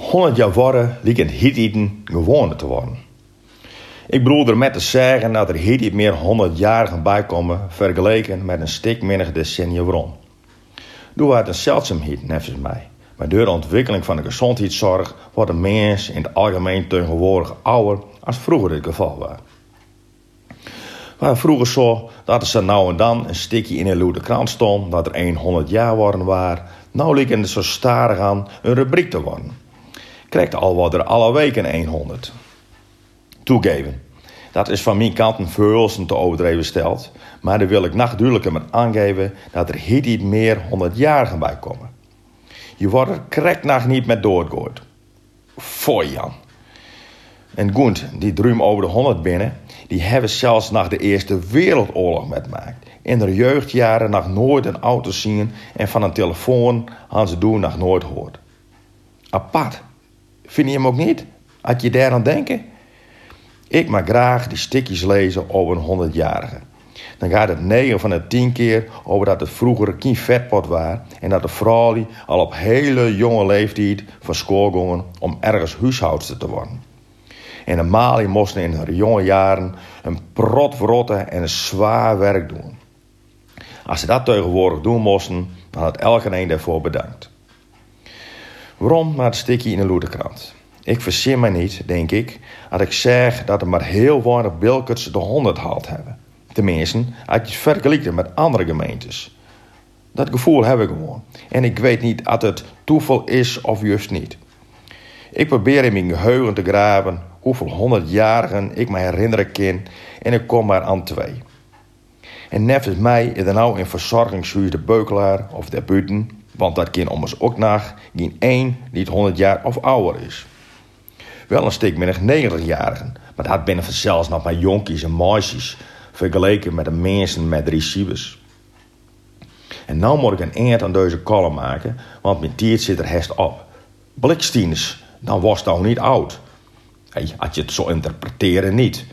100 jaar worden lijkt het hietieten gewoonte te worden. Ik bedoel er met te zeggen dat er niet meer 100-jarigen bij komen vergeleken met een stuk minder decennia waarom. Doe het een zeldzaamheid, nevens mij. Maar door de ontwikkeling van de gezondheidszorg wordt de mens in het algemeen tegenwoordig ouder als vroeger het geval was. Maar vroeger zo dat er zo nou en dan een stukje in een loede krant stond dat er 100 jaar worden waar. Nou lijkt het zo starig aan een rubriek te worden. Krijgt al wat er alle weken 100. Toegeven. Dat is van mijn kant een verhulsen te overdreven stelt. Maar daar wil ik nachtduidelijker met aangeven dat er hier niet meer 100-jarigen bij komen. Je wordt er krek nog niet met doorgooid. Voor Jan. En Gunt, die druim over de 100 binnen, die hebben zelfs na de Eerste Wereldoorlog metmaakt. In de jeugdjaren nog nooit een auto zien en van een telefoon hadden ze doen nog nooit gehoord. Apart. Vind je hem ook niet? Had je daar aan denken? Ik mag graag die stukjes lezen over een 100-jarige. Dan gaat het 9 van de 10 keer over dat het vroeger geen vetpot was en dat de vrouw al op hele jonge leeftijd van school om ergens huishoudster te worden. En de Mali moesten in hun jonge jaren een prot verrotten en een zwaar werk doen. Als ze dat tegenwoordig doen moesten, dan had elke een daarvoor bedankt. Waarom maar het stukje in de loederkrant? Ik verzin me niet, denk ik, als ik zeg dat er maar heel weinig bilkers de 100 haald hebben. Tenminste, als je het vergelijkt met andere gemeentes. Dat gevoel heb ik gewoon. En ik weet niet of het toeval is of juist niet. Ik probeer in mijn geheugen te graven hoeveel honderdjarigen ik me herinneren kan en ik kom maar aan twee. En nevens mij is er nou in verzorgingshuis de Beukelaar of de Buiten, want dat kan ommers ook nog, geen één die 100 jaar of ouder is. Wel een stuk minder 90-jarigen, maar dat binnen zelfs nog maar jonkies en meisjes, vergeleken met de mensen met cibus. En nou moet ik een eind aan deze kolom maken, want mijn tiert zit er hest op. Blikstieners, dan was nou niet oud. Hey, als je het zo interpreteren niet.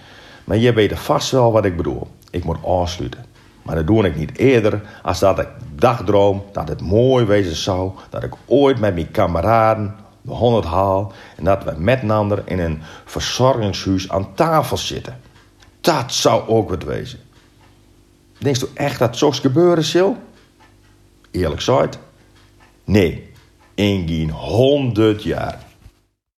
Maar je weet vast wel wat ik bedoel. Ik moet afsluiten. Maar dat doe ik niet eerder als dat ik dagdroom dat het mooi wezen zou dat ik ooit met mijn kameraden de honderd haal en dat we met een in een verzorgingshuis aan tafel zitten. Dat zou ook wat wezen. Denkst u echt dat zoiets gebeuren zal? Eerlijk gezegd, nee, in geen honderd jaar.